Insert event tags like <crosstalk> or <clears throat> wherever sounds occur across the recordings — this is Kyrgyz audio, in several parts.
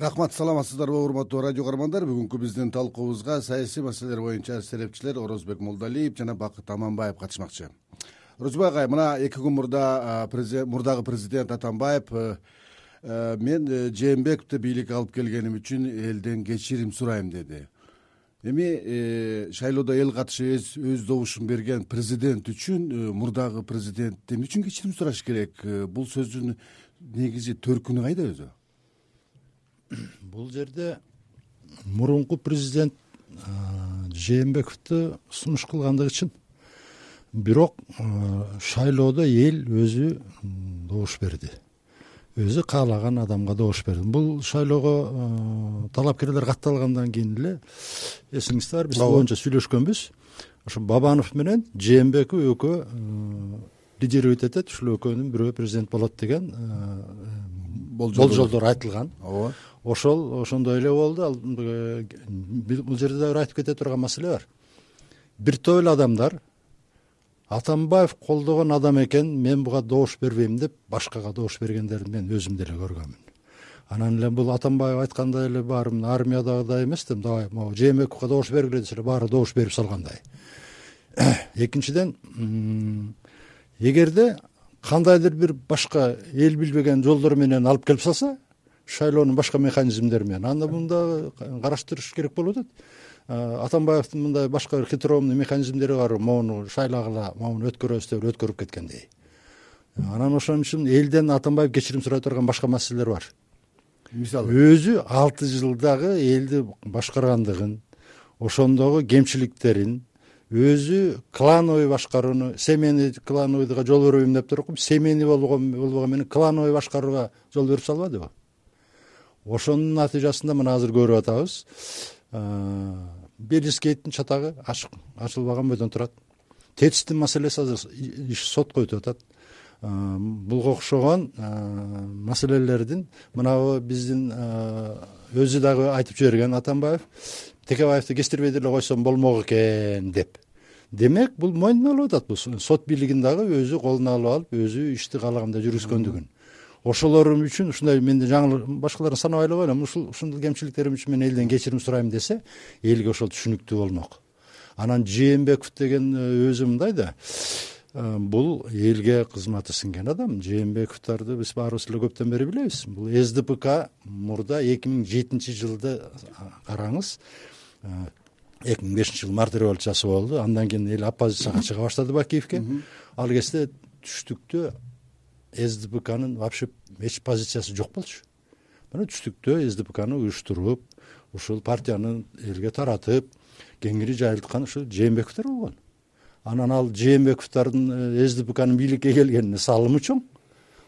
рахмат саламатсыздарбы урматтуу радио каармандар бүгүнкү биздин талкуубузга саясий маселелер боюнча серепчилер орозбек молдалиев жана бакыт аманбаев катышмакчы. Орозбек агай мына эки күн мурда мурдагы президент атамбаев э, э, мен э, жээнбековду бийликке алып келгеним үчүн элден кечирим сурайм деди. Эми шайлоодо эл катышып өз добушун берген президент үчүн мурдагы президент эмне үчүн кечирим сураш керек. Бул сөздүн негизи төркүнү кайда өзү <coughs> бул жерде мурунку президент жээнбековду сунуш кылгандыгы чын бирок шайлоодо эл өзү добуш берди. Өзү каалаган адамга добуш берди. Бул шайлоого талапкерлер катталгандан кийин эле эсиңизде барбы биз боюнча сүйлөшкөнбүз. Ошо бабанов менен жээнбеков экөө лидировать этет. Ушул экөөнүн бирөө президент болот деген болжолдор айтылган. Ооба ошол ошондой эле болду. Ал бул жерде дагы бир айтып кете турган маселе бар. Бир топ эле адамдар атамбаев колдогон адам экен мен буга добуш бербейм деп башкага добуш бергендерин мен өзүм деле көргөнмүн. Анан эле бул атамбаев айткандай эле баары армиядагыдай эмес да давай могу жээнбековго добуш бергиле десе эле баары добуш берип салгандай. <coughs> Экинчиден эгерде кандайдыр бир башка эл билбеген жолдор менен алып келип салса шайлоонун башка механизмдери менен. Анда муну дагы караштырыш керек болуп атат. Атамбаевдин мындай башка бир хитроумный механизмдери бар. Могуну шайлагыла могуну өткөрөбүз деп эле өткөрүп кеткендей. Анан ошон үчүн элден атамбаев кечирим сурай турган башка маселелер бар. Мисалы? Өзү алты жылдагы элди башкаргандыгын ошондогу кемчиликтерин өзү клановый башкарууну семейный клановыйга жол бербейм деп туруп семейный болбогон менен клановый башкарууга жол берип салбадыбы ошонун натыйжасында мына азыр көрүп атабыз. Белинскийдин чатагы ачык ачылбаган бойдон турат. Тетистин маселеси азыр иш сотко өтүп атат. Буга окшогон маселелердин мынабу биздин өзү дагы айтып жиберген атамбаев текебаевди кестирбей деле койсом болмок экен деп. Демек бул мойнуна алып атат бул сот бийлигин дагы өзү колуна алып алып өзү ишти каалагандай жүргүзгөндүгүн ошолор үчүн ушундай мен жаңы башкаларын санабай эле коелам ушул ушундай кемчиликтерим үчүн мен элден кечирим сурайм десе элге ошол түшүнүктүү болмок. Анан жээнбеков деген э, өзү мындай да э, бул элге кызматы сиңген адам. Жээнбековдорду биз баарыбыз эле көптөн бери билебиз. Бул сдпк мурда эки миң жетинчи жылды караңыз э, эки миң бешинчи жылы март революциясы болду. Андан кийин эл оппозицияга чыга баштады бакиевке ал кезде түштүктө сдпкнын вообще эч позициясы жок болчу. Мына түштүктө сдпкны уюштуруп ушул партияны элге таратып кеңири жайылткан ушул жээнбековдор болгон. Анан ал жээнбековдордун э, сдпкнын бийликке келгенине салымы чоң.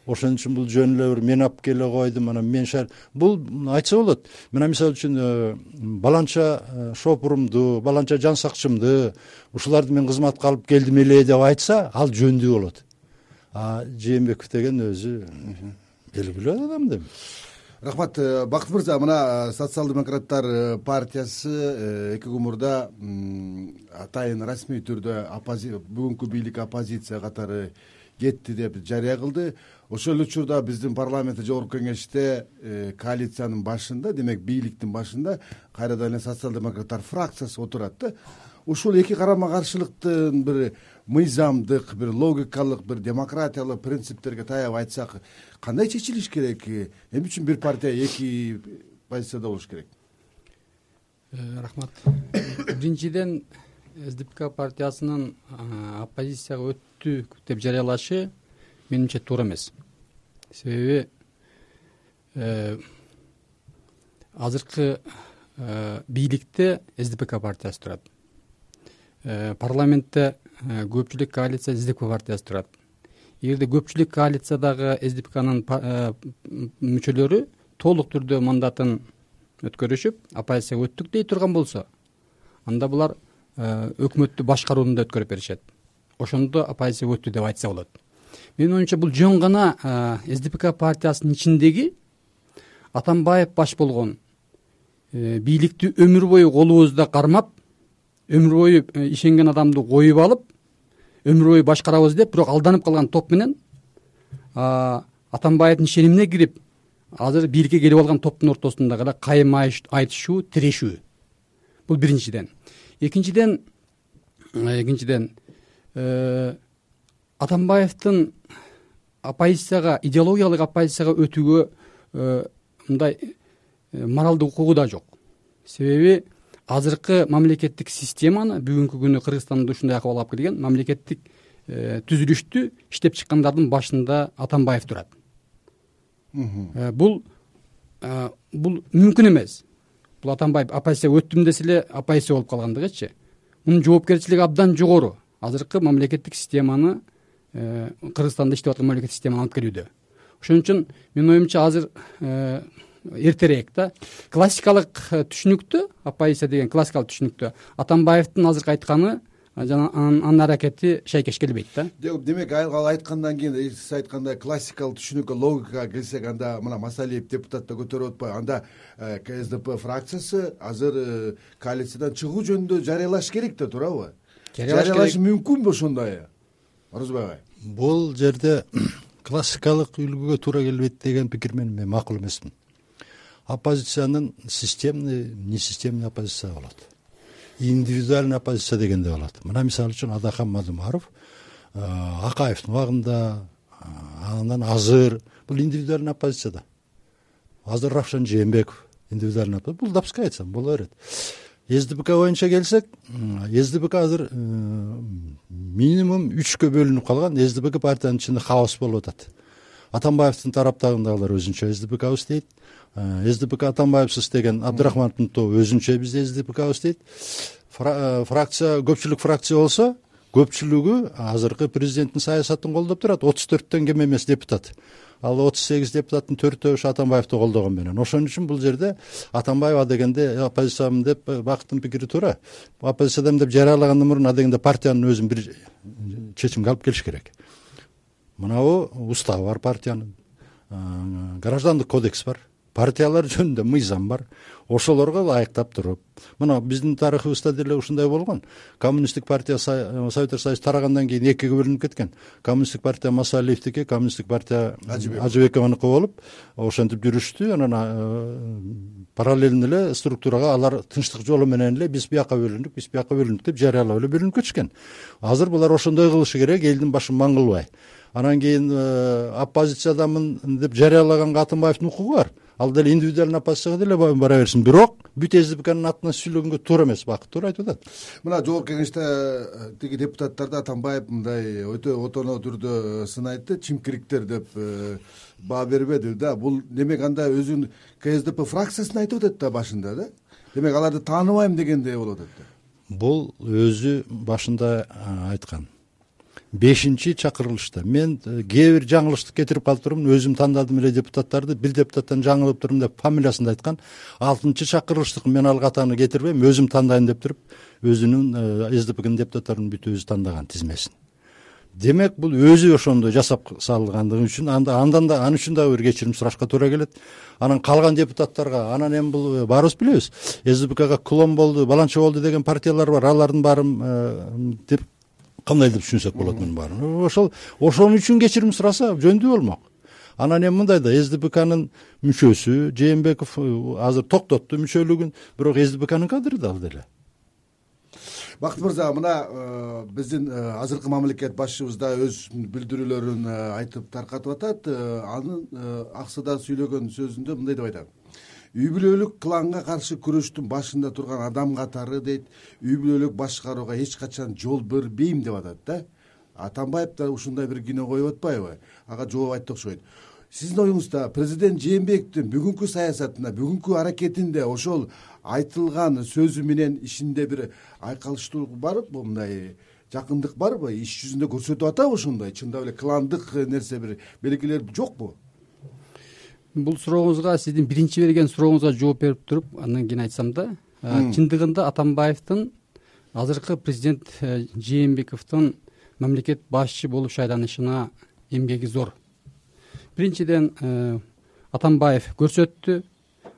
Ошон үчүн бул жөн эле бир мен алып келе койдум анан мен бул айтса болот мына мисалы үчүн э, баланча э, шопурумду баланча жан сакчымды ушуларды мен кызматка алып келдим эле деп айтса ал жөндүү болот а жээнбеков деген өзү белгилүү адам да рахмат э, бакыт мырза мына э, социал демократтар э, партиясы эки күн мурда атайын расмий түрдө бүгүнкү бийлик оппозиция катары кетти деп жарыя кылды. Ошол эле учурда биздин парламенттик жогорку кеңеште коалициянын башында демек бийликтин башында кайрадан эле социал демократтар фракциясы отурат да. Ушул эки карама каршылыктын бир мыйзамдык бир логикалык бир демократиялык принциптерге таяп айтсак кандай чечилиш керек? Эмне үчүн бир партия эки позицияда болуш керек. Э, рахмат. Биринчиден сдпк партиясынын оппозицияга өттүк деп жарыялашы менимче туура эмес. Себеби э, азыркы э, бийликте сдпк партиясы турат. Э, парламентте э, көпчүлүк коалиция сдпк партиясы турат. Эгерде көпчүлүк коалициядагы сдпкнын э, мүчөлөрү толук түрдө мандатын өткөрүшүп оппозицияга өттүк дей турган болсо анда булар өкмөттү башкарууну да өткөрүп беришет. Ошондо оппозицияга өттү деп айтса болот. Менин оюмча бул жөн гана сдпк партиясынын ичиндеги атамбаев баш болгон бийликти өмүр бою колубузда кармап өмүр бою э, ишенген адамды коюп алып өмүр бою башкарабыз деп бирок алданып калган топ менен атамбаевдин ишенимине кирип азыр бийликке келип алган топтун ортосундагы эле кайым айтышуу тирешүү. Бул биринчиден. Экинчиден экинчиден э, атамбаевдин оппозицияга идеологиялык оппозицияга өтүүгө э, мындай э, моралдык укугу да жок. Себеби азыркы мамлекеттик системаны бүгүнкү күнү кыргызстанда ушундай акыбал алып келген мамлекеттик түзүлүштү иштеп чыккандардын башында атамбаев турат. Бул бул мүмкүн эмес. Бул атамбаев оппозицияга өттүм десе эле оппозиция болуп калгандыгычы мунун жоопкерчилиги абдан жогору. Азыркы мамлекеттик системаны э, кыргызстанда иштеп аткан мамлекеттик системаны алып келүүдө. Ошон үчүн менин оюмча азыр э, эртерээк да. Классикалык э, түшүнүктө оппозиция деген классикалык түшүнүктө атамбаевдин азыркы айтканы жана анын аракети шайкеш келбейт да. Демек ал айткандан кийин сиз айткандай классикалык түшүнүккө логикага келсек анда мына масалиев депутат да көтөрүп атпайбы. Анда э, ксдп фракциясы азыр э, коалициядан чыгуу жөнүндө жарыялаш керек да туурабы? Жарыялашы мүмкүнбү ошондой орозбой агай. Бул жерде <clears throat> классикалык үлгүгө туура келбейт деген пикир менен мен макул эмесмин оппозициянын системный несистемный оппозиция болот. Индивидуальный оппозиция деген да болот. Мына мисалы үчүн адахан мадумаров акаевдин убагында андан азыр бул индивидуальный оппозиция да азыр равшан жээнбеков индивидуальный бул айтсам боло берет сдпк боюнча келсек сдпк азыр э, минимум үчкө бөлүнүп калган сдпк партиянын ичинде хаос болуп атат атамбаевдин тараптагындагылар өзүнчө сдпкбыз дейт. Э, сдпк атамбаевсыз деген абдрахмановдун тобу өзүнчө биз сдпкбыз дейт. Э, фракция көпчүлүк фракция болсо көпчүлүгү азыркы президенттин саясатын колдоп турат. отуз төрттөн кем эмес депутат. Ал отуз сегиз депутаттын төртөө ушу атамбаевди колдогон менен. Ошон үчүн бул жерде атамбаев адегенде оппозициямын деп бакыттын пикири туура. Оппозициядамын деп жарыялагандан мурун адегенде партиянын өзүн бир чечимге алып келиш керек мынабу уставы бар партиянын. Граждандык кодекс бар. Партиялар жөнүндө мыйзам бар. Ошолорго ылайыктап туруп мына биздин тарыхыбызда деле ушундай болгон. Коммунисттик партия советтер союзу тарагандан кийин экиге бөлүнүп кеткен. Коммунисттик партия масалиевдики коммунисттик партия ажыбековнуку болуп ошентип жүрүштү. Анан параллельно эле структурага алар тынчтык жолу менен эле биз бияка бөлүндүк биз бияка бөлүндүк деп жарыялап эле бөлүнүп кетишкен азыр булар ошондой кылышы керек. Элдин башын маң кылбай анан кийин э, оппозициядамын деп жарыялаганга атамбаевдин укугу бар. Ал деле индивидуальный оппозицияга деле бара берсин. Бирок бүт сдпкнын атынан сүйлөгөнгө туура эмес бакыт туура айтып атат. Мына жогорку кеңеште э, тиги депутаттарды атамбаев мындай өтө отоно түрдө сынайды чимкириктер деп э, баа бербеди да. Бул демек анда өзүн ксдп фракциясын айтып атат да башында да. Демек аларды тааныбайм дегендей болуп атат да. Бул өзү башында айткан бешинчи чакырылышта. Мен э, кээ бир жаңылыштык кетирип калып турмун өзүм тандадым эле депутаттарды. Бир депутаттан жаңылып турдум деп фамилиясын да айткан. Алтынчы чакырылыштык мен ал катаны кетирбейм өзүм тандайм деп туруп өзүнүн э, сдпкнын депутаттарын бүт өзү тандаган тизмесин. Демек бул өзү ошондой жасап салгандыгы үчүн андан да ал үчүн дагы бир кечирим сурашка туура келет. Анан калган депутаттарга анан эми бул э, баарыбыз билебиз. Сдпкга клон болду баланча болду деген партиялар бар. Алардын баарын кандай деп түшүнсөк болот мунун баарын ошол ошон үчүн кечирим сураса жөндүү болмок. Анан эми мындай да сдпкнын мүчөсү жээнбеков э, азыр токтотту мүчөлүгүн бирок сдпкнын кадры да ал деле бакыт мырза мына э, биздин э, азыркы мамлекет башчыбыз да өз билдирүүлөрүн айтып таркатып атат анын аксыда сүйлөгөн сөзүндө мындай деп айтат үй бүлөлүк кланга каршы күрөштүн башында турган адам катары дейт. Үй бүлөлүк башкарууга эч качан жол бербейм деп атат да. Атамбаев да ушундай бир күнөө коюп атпайбы? Ага жооп айтты окшойт сиздин оюңузда президент жээнбековдун бүгүнкү саясатында бүгүнкү аракетинде ошол айтылган сөзү менен ишинде бир айкалыштуулук барбы мындай жакындык барбы? Иш жүзүндө көрсөтүп атабы ошондой чындап эле кландык нерсе бир белгилер жокпу бул сурооңузга сиздин биринчи берген сурооңузга жооп берип туруп андан кийин айтсам да чындыгында атамбаевдин азыркы президент э, жээнбековдун мамлекет башчы болуп шайланышына эмгеги зор. Биринчиден э, атамбаев көрсөттү.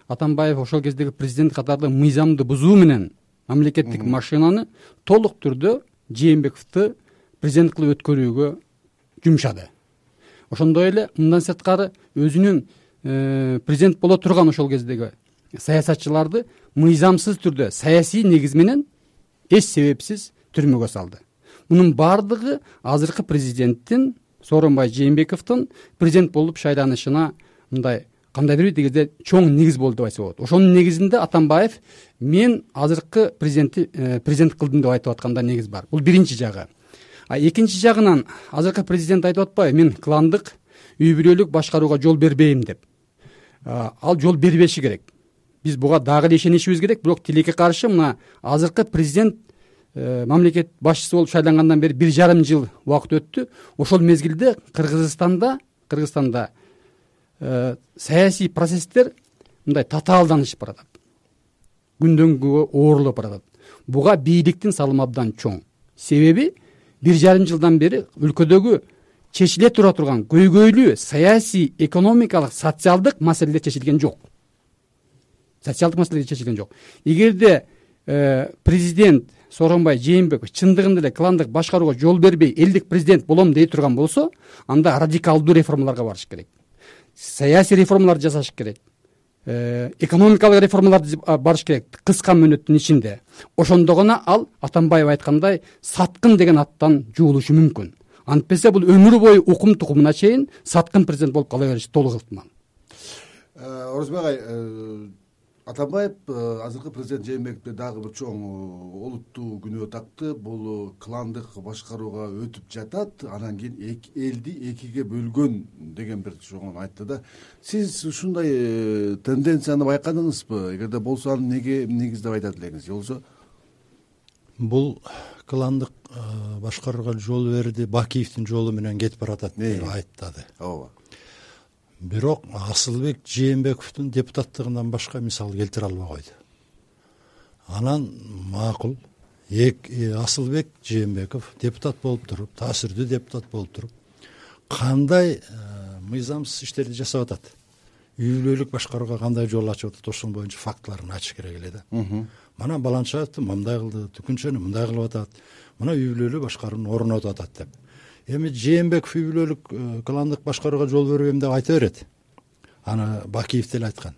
Атамбаев ошол кездеги президент катары мыйзамды бузуу менен мамлекеттик машинаны толук түрдө жээнбековду президент кылып өткөрүүгө жумшады. Ошондой эле мындан сырткары өзүнүн президент боло турган ошол кездеги саясатчыларды мыйзамсыз түрдө саясий негиз менен эч себепсиз түрмөгө салды. Мунун баардыгы азыркы президенттин сооронбай жээнбековдун президент болуп шайланышына мындай кандайдыр бир тигизде чоң негиз болду деп айтса болот. Ошонун негизинде атамбаев мен азыркы президентти э, президент кылдым деп айтып атканда негиз бар. Бул биринчи жагы. А экинчи жагынан азыркы президент айтып атпайбы мен кландык үй бүлөлүк башкарууга жол бербейм деп ал жол бербеши керек. Биз буга дагы эле ишенишибиз керек. Бирок тилекке каршы мына азыркы президент э, мамлекет башчысы болуп шайлангандан бери бир жарым жыл убакыт өттү. Ошол мезгилде кыргызстанда кыргызстанда э, саясий процесстер мындай татаалданышып баратат. Күндөн күнгө оорлоп баратат. Буга бийликтин салымы абдан чоң. Себеби бир жарым жылдан бери өлкөдөгү чечиле тура турган көйгөйлүү саясий экономикалык социалдык маселелер чечилген жок. Социалдык маселелер чечилген жок. Эгерде э, президент сооронбай жээнбеков чындыгында эле кландык башкарууга жол бербей элдик президент болом дей турган болсо анда радикалдуу реформаларга барыш керек. Саясий реформаларды жасаш керек. Э, экономикалык реформаларды барыш керек кыска мөөнөттүн ичинде. Ошондо гана ал атамбаев айткандай саткын деген аттан жуулушу мүмкүн антпесе бул өмүр бою укум тукумуна чейин саткын президент болуп кала бериши толук ыктымал э, орозбек агай э, атамбаев э, азыркы президент жээнбековдо дагы бир чоң олуттуу күнөө такты. Бул кландык башкарууга өтүп жатат. Анан кийин элди экиге бөлгөн деген бир чогун айтты да. Сиз ушундай тенденцияны байкадыңызбы? Эгерде болсо аны эмнеге негиздеп айтат элеңиз же болбосо бул кландык э, башкарууга жол берди бакиевдин жолу менен кетип баратат деп айттады ооба. Бирок асылбек жээнбековдун депутаттыгынан башка мисал келтире албай койду. Анан макул э, асылбек жээнбеков депутат болуп туруп таасирдүү депутат болуп туруп кандай э, мыйзамсыз иштерди жасап атат? Үй бүлөлүк башкарууга кандай жол ачып атат? Ошол боюнча фактыларын ачыш керек эле да мына баланчаевди мындай кылды түкүнчөнү мындай кылып атат. Мына үй бүлөлүү башкарууну орнотуп атат деп. Эми жээнбеков үй бүлөлүк э, кландык башкарууга жол бербейм деп айта берет. Аны бакиев деле айткан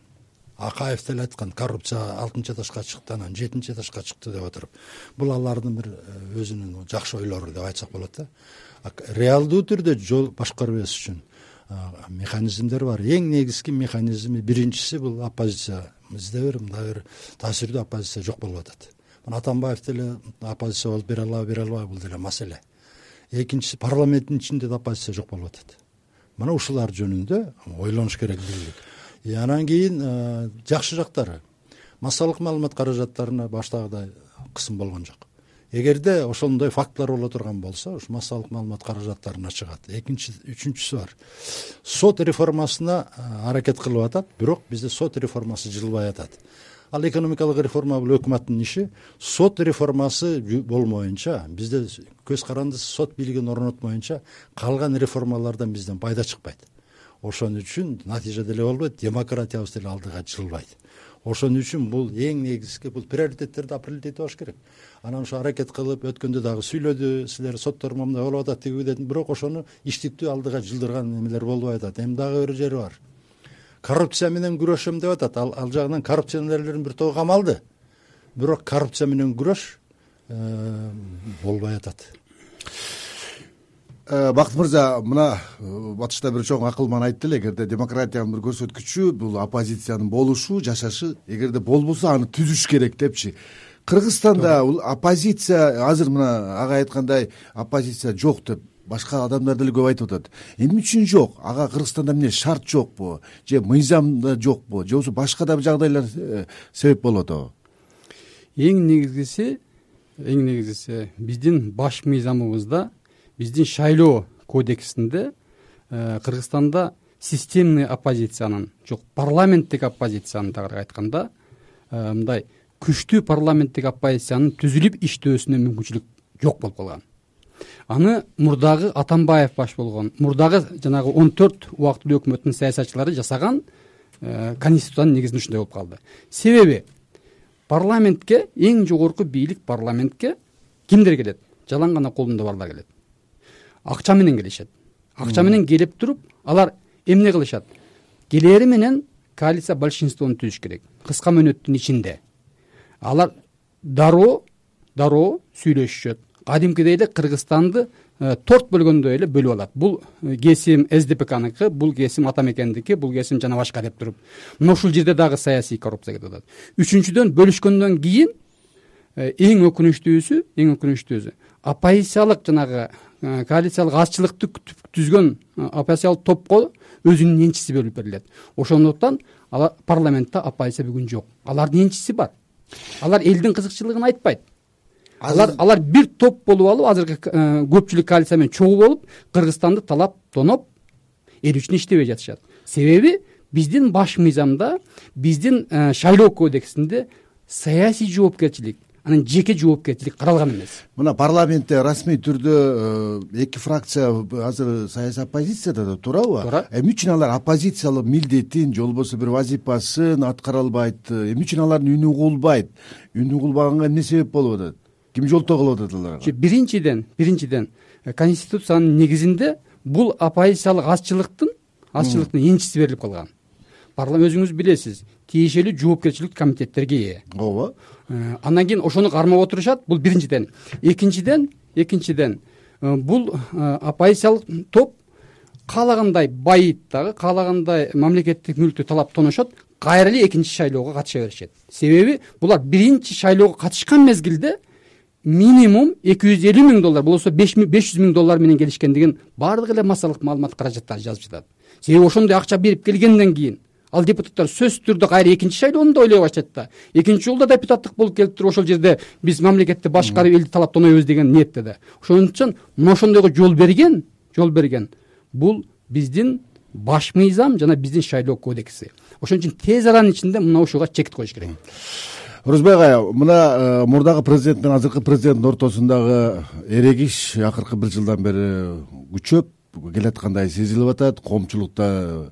акаев деле айткан коррупция алтынчы этажга чыкты анан жетинчи этажга чыкты деп отуруп бул алардын бир э, өзүнүн жакшы ойлору деп айтсак болот да. Реалдуу түрдө жол башкара бериш үчүн механизмдер бар. Эң негизги механизми биринчиси бул оппозиция бизде бир мындай бир таасирдүү оппозиция жок болуп атат. Мына атамбаев деле оппозиция болуп бере алабы бере албайбы бул деле маселе. Экинчиси парламенттин ичинде да оппозиция жок болуп атат. Мына ушулар жөнүндө ойлонуш керек бийлик анан кийин э, жакшы жактары массалык маалымат каражаттарына баштагыдай кысым болгон жок эгерде ошондой фактылар боло турган болсо ушу массалык маалымат каражаттарына чыгат. Экинчи үчүнчүсү бар. Сот реформасына аракет кылып атат бирок бизде сот реформасы жылбай атат. Ал экономикалык реформа бул өкмөттүн иши. Сот реформасы болмоюнча бизде көз карандысыз сот бийлигин орнотмоюнча калган реформалардан бизден пайда чыкпайт ошон үчүн натыйжа деле болбойт демократиябыз деле алдыга жылбайт ошон үчүн бул эң негизги бул приоритеттерди определить этип алыш керек. Анан ошо аракет кылып өткөндө дагы сүйлөдү силер соттор моундай болуп атат тиги деди бирок ошону иштиктүү алдыга жылдырган эмелер болбой атат. Эми дагы бир жери бар. Коррупция менен күрөшөм деп атат. Ал жагынан коррупционерлердин бир тобу камалды. Бирок коррупция менен күрөш э, болбой атат бакыт мырза мына э, батышта бир чоң акылман айтты эле эгерде демократиянын бир көрсөткүчү бул оппозициянын болушу жашашы эгерде болбосо аны түзүш керек депчи. Кыргызстанда оппозиция азыр мына агай айткандай оппозиция жок деп башка адамдар деле көп айтып атат. Эмне үчүн жок? Ага кыргызстанда эмне шарт жокпу? Же мыйзамда жокпу? Же болбосо башка да бир жагдайлар э, себеп болуп атабы? Эң негизгиси эң негизгиси биздин баш мыйзамыбызда биздин шайлоо кодексинде э, кыргызстанда системный оппозициянын жок парламенттик оппозициянын тагыраак айтканда э, мындай күчтүү парламенттик оппозициянын түзүлүп иштөөсүнө мүмкүнчүлүк жок болуп калган. Аны мурдагы атамбаев баш болгон мурдагы жанагы он төрт убактылуу өкмөттүн саясатчылары жасаган э, конституциянын негизинде ушундай болуп калды. Себеби парламентке эң жогорку бийлик парламентке кимдер келет? Жалаң гана колунда барлар келет акча менен келишет. Акча менен келип туруп алар эмне кылышат? Келери менен коалиция большинствону түзүш керек. Кыска мөөнөттүн ичинде. Алар дароо дароо сүйлөшүшөт. Кадимкидей эле кыргызстанды э, торт бөлгөндөй эле бөлүп алат. Бул э, кесим сдпкныкы бул кесим ата мекендики бул кесим жана башка деп туруп. Мына ушул жерде дагы саясий коррупция кетип атат. Үчүнчүдөн бөлүшкөндөн кийин э, эң өкүнүчтүүсү эң өкүнүчтүүсү оппозициялык жанагы коалициялык азчылыкты түзгөн оппозициялык топко өзүнүн энчиси бөлүп берилет. Ошондуктан алар парламентте оппозиция бүгүн жок. Алардын энчиси бар. Алар элдин кызыкчылыгын айтпайт. Алар алар бир топ болуп алып азыркы э, көпчүлүк коалиция менен чогуу болуп кыргызстанды талап тоноп эл үчүн иштебей жатышат. Себеби биздин баш мыйзамда биздин э, шайлоо кодексинде саясий жоопкерчилик анан жеке жоопкерчилик каралган эмес. Мына парламентте расмий түрдө э, эки фракция азыр саясий оппозицияда да туурабы туура эмне үчүн алар оппозициялык милдетин же болбосо бир вазипасын аткара албайт. Эмне үчүн алардын үнү угулбайт. Үнү угулбаганга эмне себеп болуп атат? Ким жолтоо кылып атат аларга? Биринчиден биринчиден э, конституциянын негизинде бул оппозициялык азчылыктын азчылыктын энчиси берилип калган өзүңүз билесиз. Тиешелүү жоопкерчилик комитеттерге ээ ооба. Э, андан кийин ошону кармап отурушат бул биринчиден. Экинчиден экинчиден э, бул оппозициялык топ каалагандай байыйт дагы каалагандай мамлекеттик мүлктү талап тоношот кайра эле экинчи шайлоого катыша беришет. Себеби булар биринчи шайлоого катышкан мезгилде минимум эки жүз элүү миң доллар болбосо беш жүз миң доллар менен келишкендигин баардык эле массалык маалымат каражаттары жазып жатат. Себеби ошондой акча берип келгенден кийин ал депутаттар сөзсүз түрдө кайра экинчи шайлоону да ойлой баштайт да. Экинчи жолу да депутаттык болуп келип туруп ошол жерде биз мамлекетти башкарып элди талап деген ниетте да. Ошон үчүн мына ошондойго жол берген жол берген бул биздин баш мыйзам жана биздин шайлоо кодекси. Ошон үчүн тез аранын ичинде мына ушуга чек коюш керек. Орозбек агай мына э, мурдагы президент менен азыркы президенттин ортосундагы эрегиш акыркы бир жылдан бери күчөп келаткандай сезилип атат коомчулукта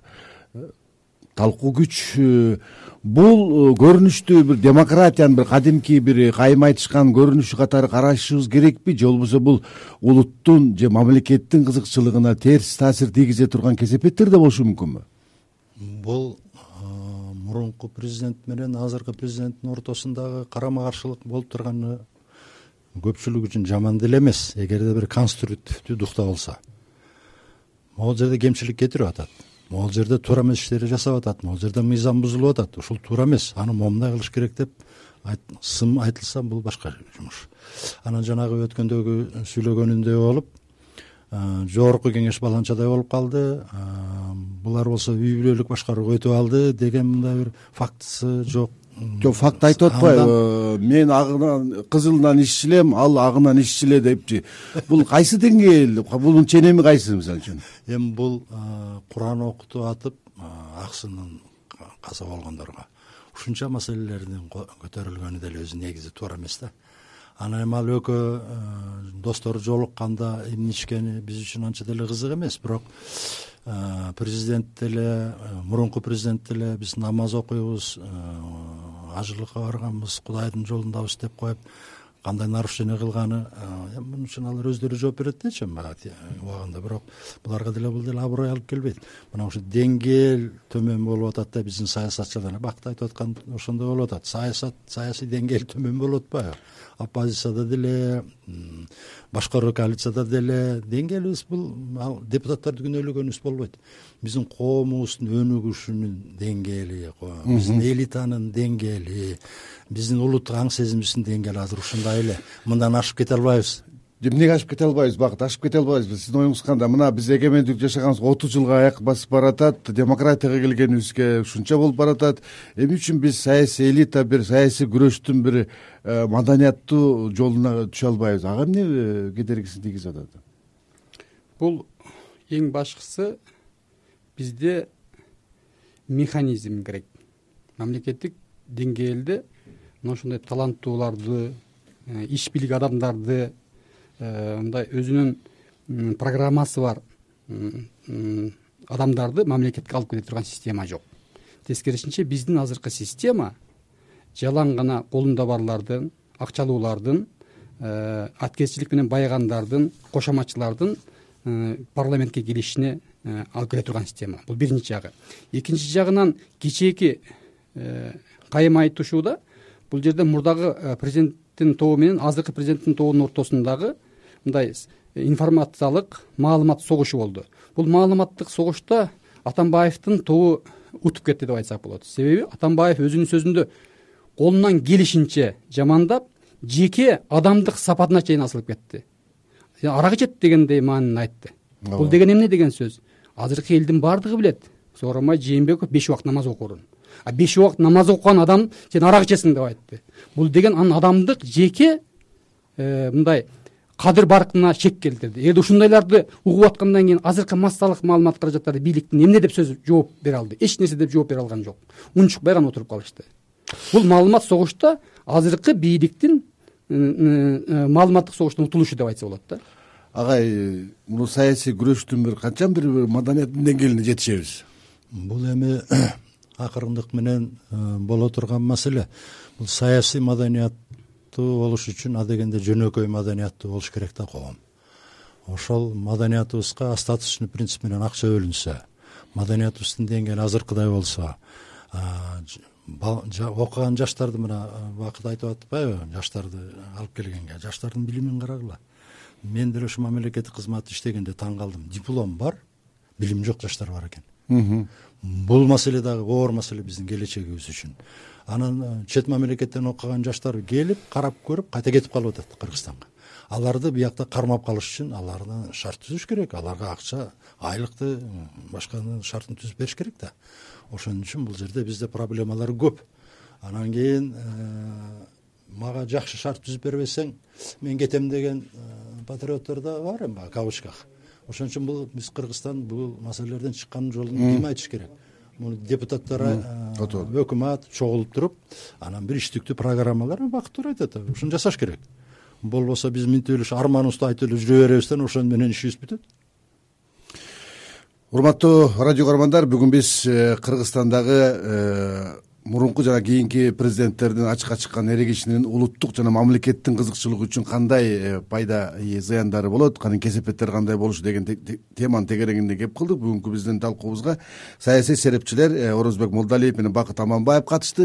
талкуу күч э, бул көрүнүштү бир демократиянын бир кадимки бир кайым айтышкан көрүнүшү катары карашыбыз керекпи? Же болбосо бул улуттун же мамлекеттин кызыкчылыгына терс таасир тийгизе турган кесепеттер да болушу мүмкүнбү бул мурунку президент менен азыркы президенттин ортосундагы карама каршылык болуп турганы көпчүлүк үчүн жаман деле эмес. Эгерде бир конструктивдүү духта болсо могул жерде кемчилик кетирип атат могул жерде туура эмес иштерди жасап атат могул жерде мыйзам бузулуп атат. Ушул туура эмес аны момундай кылыш керек деп сын айтылса бул башка жумуш. Анан жанагы өткөндөгү сүйлөгөнүндөй болуп жогорку кеңеш баланчадай болуп калды. Булар болсо үй бүлөлүк башкарууга өтүп алды деген мындай бир фактысы жок жок факт айтып атпайбы. Мен агынан кызылынан иччү элем ал агынан иччү эле депчи. Бул кайсы деңгээл бунун ченеми кайсы мисалы үчүн? Эми бул куран окутуп атып аксынын каза болгондорго ушунча маселелердин көтөрүлгөнү деле өзү негизи туура эмес да анан эми ал экөө э, достору жолукканда эмне ичкени биз үчүн анча деле кызык эмес. Бирок э, президент деле э, мурунку президент деле биз намаз окуйбуз ажылыкка барганбыз кудайдын жолундабыз деп коюп кандай нарушение кылганы эми мун үчүн алар өздөрү жооп берет дечи баягы убагында. Бирок буларга деле бул деле аброй алып келбейт. Мына ушу деңгээл төмөн болуп атат да биздин саясатчылар бакыт айтып аткан ошондой болуп атат. Саясат саясий деңгээл төмөн болуп атпайбы оппозицияда деле башкаруу коалицияда деле деңгээлибиз бул ал депутаттарды күнөөлөгөнүбүз болбойт. Биздин коомубуздун өнүгүшүнүн деңгээли биздин элитанын деңгээли биздин улуттук аң сезимибиздин деңгээли азыр ушундай эле. Мындан ашып кете албайбыз эмнеге ашып кете албайбыз? Бакыт ашып кете албайбызбы? Сиздин оюңуз кандай? Мына биз эгемендүүлүк жашаганыбызга отуз жылга аяк басып баратат демократияга келгенибизге ушунча болуп баратат эмне үчүн биз саясий элита бир саясий күрөштүн бир э, маданияттуу жолуна түшө албайбыз. Ага эмне э, кедергисин тийгизип атат? Бул эң башкысы бизде механизм керек. Мамлекеттик деңгээлде мына ушундай таланттууларды э, иш бийлик адамдарды мындай өзүнүн программасы бар адамдарды мамлекетке алып келе турган система жок. Тескерисинче биздин азыркы система жалаң гана колунда барлардын акчалуулардын э, аткезчилик менен байыгандардын кошоматчылардын э, парламентке келишине алып келе турган система. Бул биринчи жагы. Экинчи жагынан кечээки кайым айтышууда бул жерде мурдагы президенттин тобу менен азыркы президенттин тобунун ортосундагы мындай информациялык маалымат согушу болду. Бул маалыматтык согушта атамбаевдин тобу утуп кетти деп айтсак болот. Себеби атамбаев өзүнүн сөзүндө колунан келишинче жамандап жеке адамдык сапатына чейин асылып кетти. Арак ичет дегендей маанини айтты. Бул деген эмне деген сөз? Азыркы элдин баардыгы билет. Сооронбай жээнбеков беш убакыт намаз окурун а беш убакыт намаз окуган адам сен арак ичесиң деп айтты. Бул деген анын адамдык жеке э, мындай кадыр баркына шек келтирди. Эгерде ушундайларды угуп аткандан кийин азыркы массалык маалымат каражаттары бийликтин эмне деп сөз жооп бере алды? Эч нерсе деп жооп бере алган жок. Унчукпай гана отуруп калышты. Бул маалымат согушта азыркы бийликтин маалыматтык согуштун утулушу деп айтса болот да. Агай муну саясий күрөштүн бир качан бир маданияттын деңгээлине жетишебиз? Бул эми акырындык менен боло турган маселе. Бул саясий маданият болуш үчүн адегенде жөнөкөй маданияттуу болуш керек да коом. Ошол маданиятыбызга остаточный принцип менен акча бөлүнсө маданиятыбыздын деңгээли азыркыдай болсо окуган жаштарды мына бакыт айтып атпайбы жаштарды алып келгенге жаштардын билимин карагыла. Мен деле ушул мамлекеттик кызматта иштегенде таң калдым. Диплом бар билим жок жаштар бар экен бул маселе дагы оор маселе биздин келечегибиз үчүн. Анан э, чет мамлекеттен окуган жаштар келип карап көрүп кайта кетип калып атат кыргызстанга. Аларды биякта кармап калыш үчүн аларны шарт түзүш керек аларга акча айлыкты башка шартын түзүп бериш керек да. Ошон үчүн бул жерде бизде проблемалар көп. Анан кийин э, мага жакшы шарт түзүп бербесең мен кетем деген э, патриоттор да бар эми баягы кавычках ошон үчүн бул биз кыргызстан бул маселелерден чыккан жолун ким айтыш керек? Муну депутаттар өкмөт чогулуп туруп анан бир иштиктүү программалар бакыт айтат ушуну жасаш керек. Болбосо биз минтип эле ушу арманыбызды айтып эле жүрө беребиз да ошону менен ишибиз бүтөт. Урматтуу радио көрөрмандар бүгүн биз э, кыргызстандагы э, мурунку жана кийинки президенттердин ачыкка чыккан эрегишинин улуттук жана мамлекеттин кызыкчылыгы үчүн кандай э, пайда зыяндары болот? Анын кесепеттери кандай болушу деген теманын тегерегинде кеп кылдык. Бүгүнкү биздин талкуубузга саясий серепчилер орозбек молдалиев менен бакыт аманбаев катышты